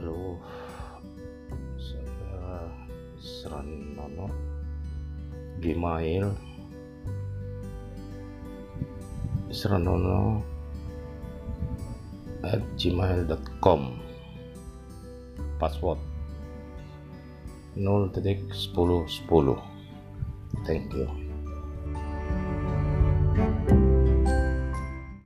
halo saya Sranono Gmail. Sranono at gmail.com password. 0.1010 thank you.